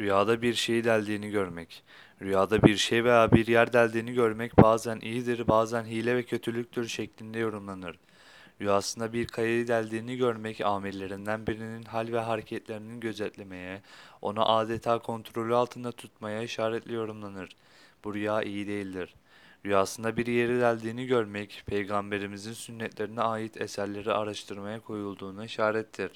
Rüyada bir şeyi deldiğini görmek. Rüyada bir şey veya bir yer deldiğini görmek bazen iyidir, bazen hile ve kötülüktür şeklinde yorumlanır. Rüyasında bir kayayı deldiğini görmek amirlerinden birinin hal ve hareketlerini gözetlemeye, onu adeta kontrolü altında tutmaya işaretli yorumlanır. Bu rüya iyi değildir. Rüyasında bir yeri deldiğini görmek, peygamberimizin sünnetlerine ait eserleri araştırmaya koyulduğuna işarettir.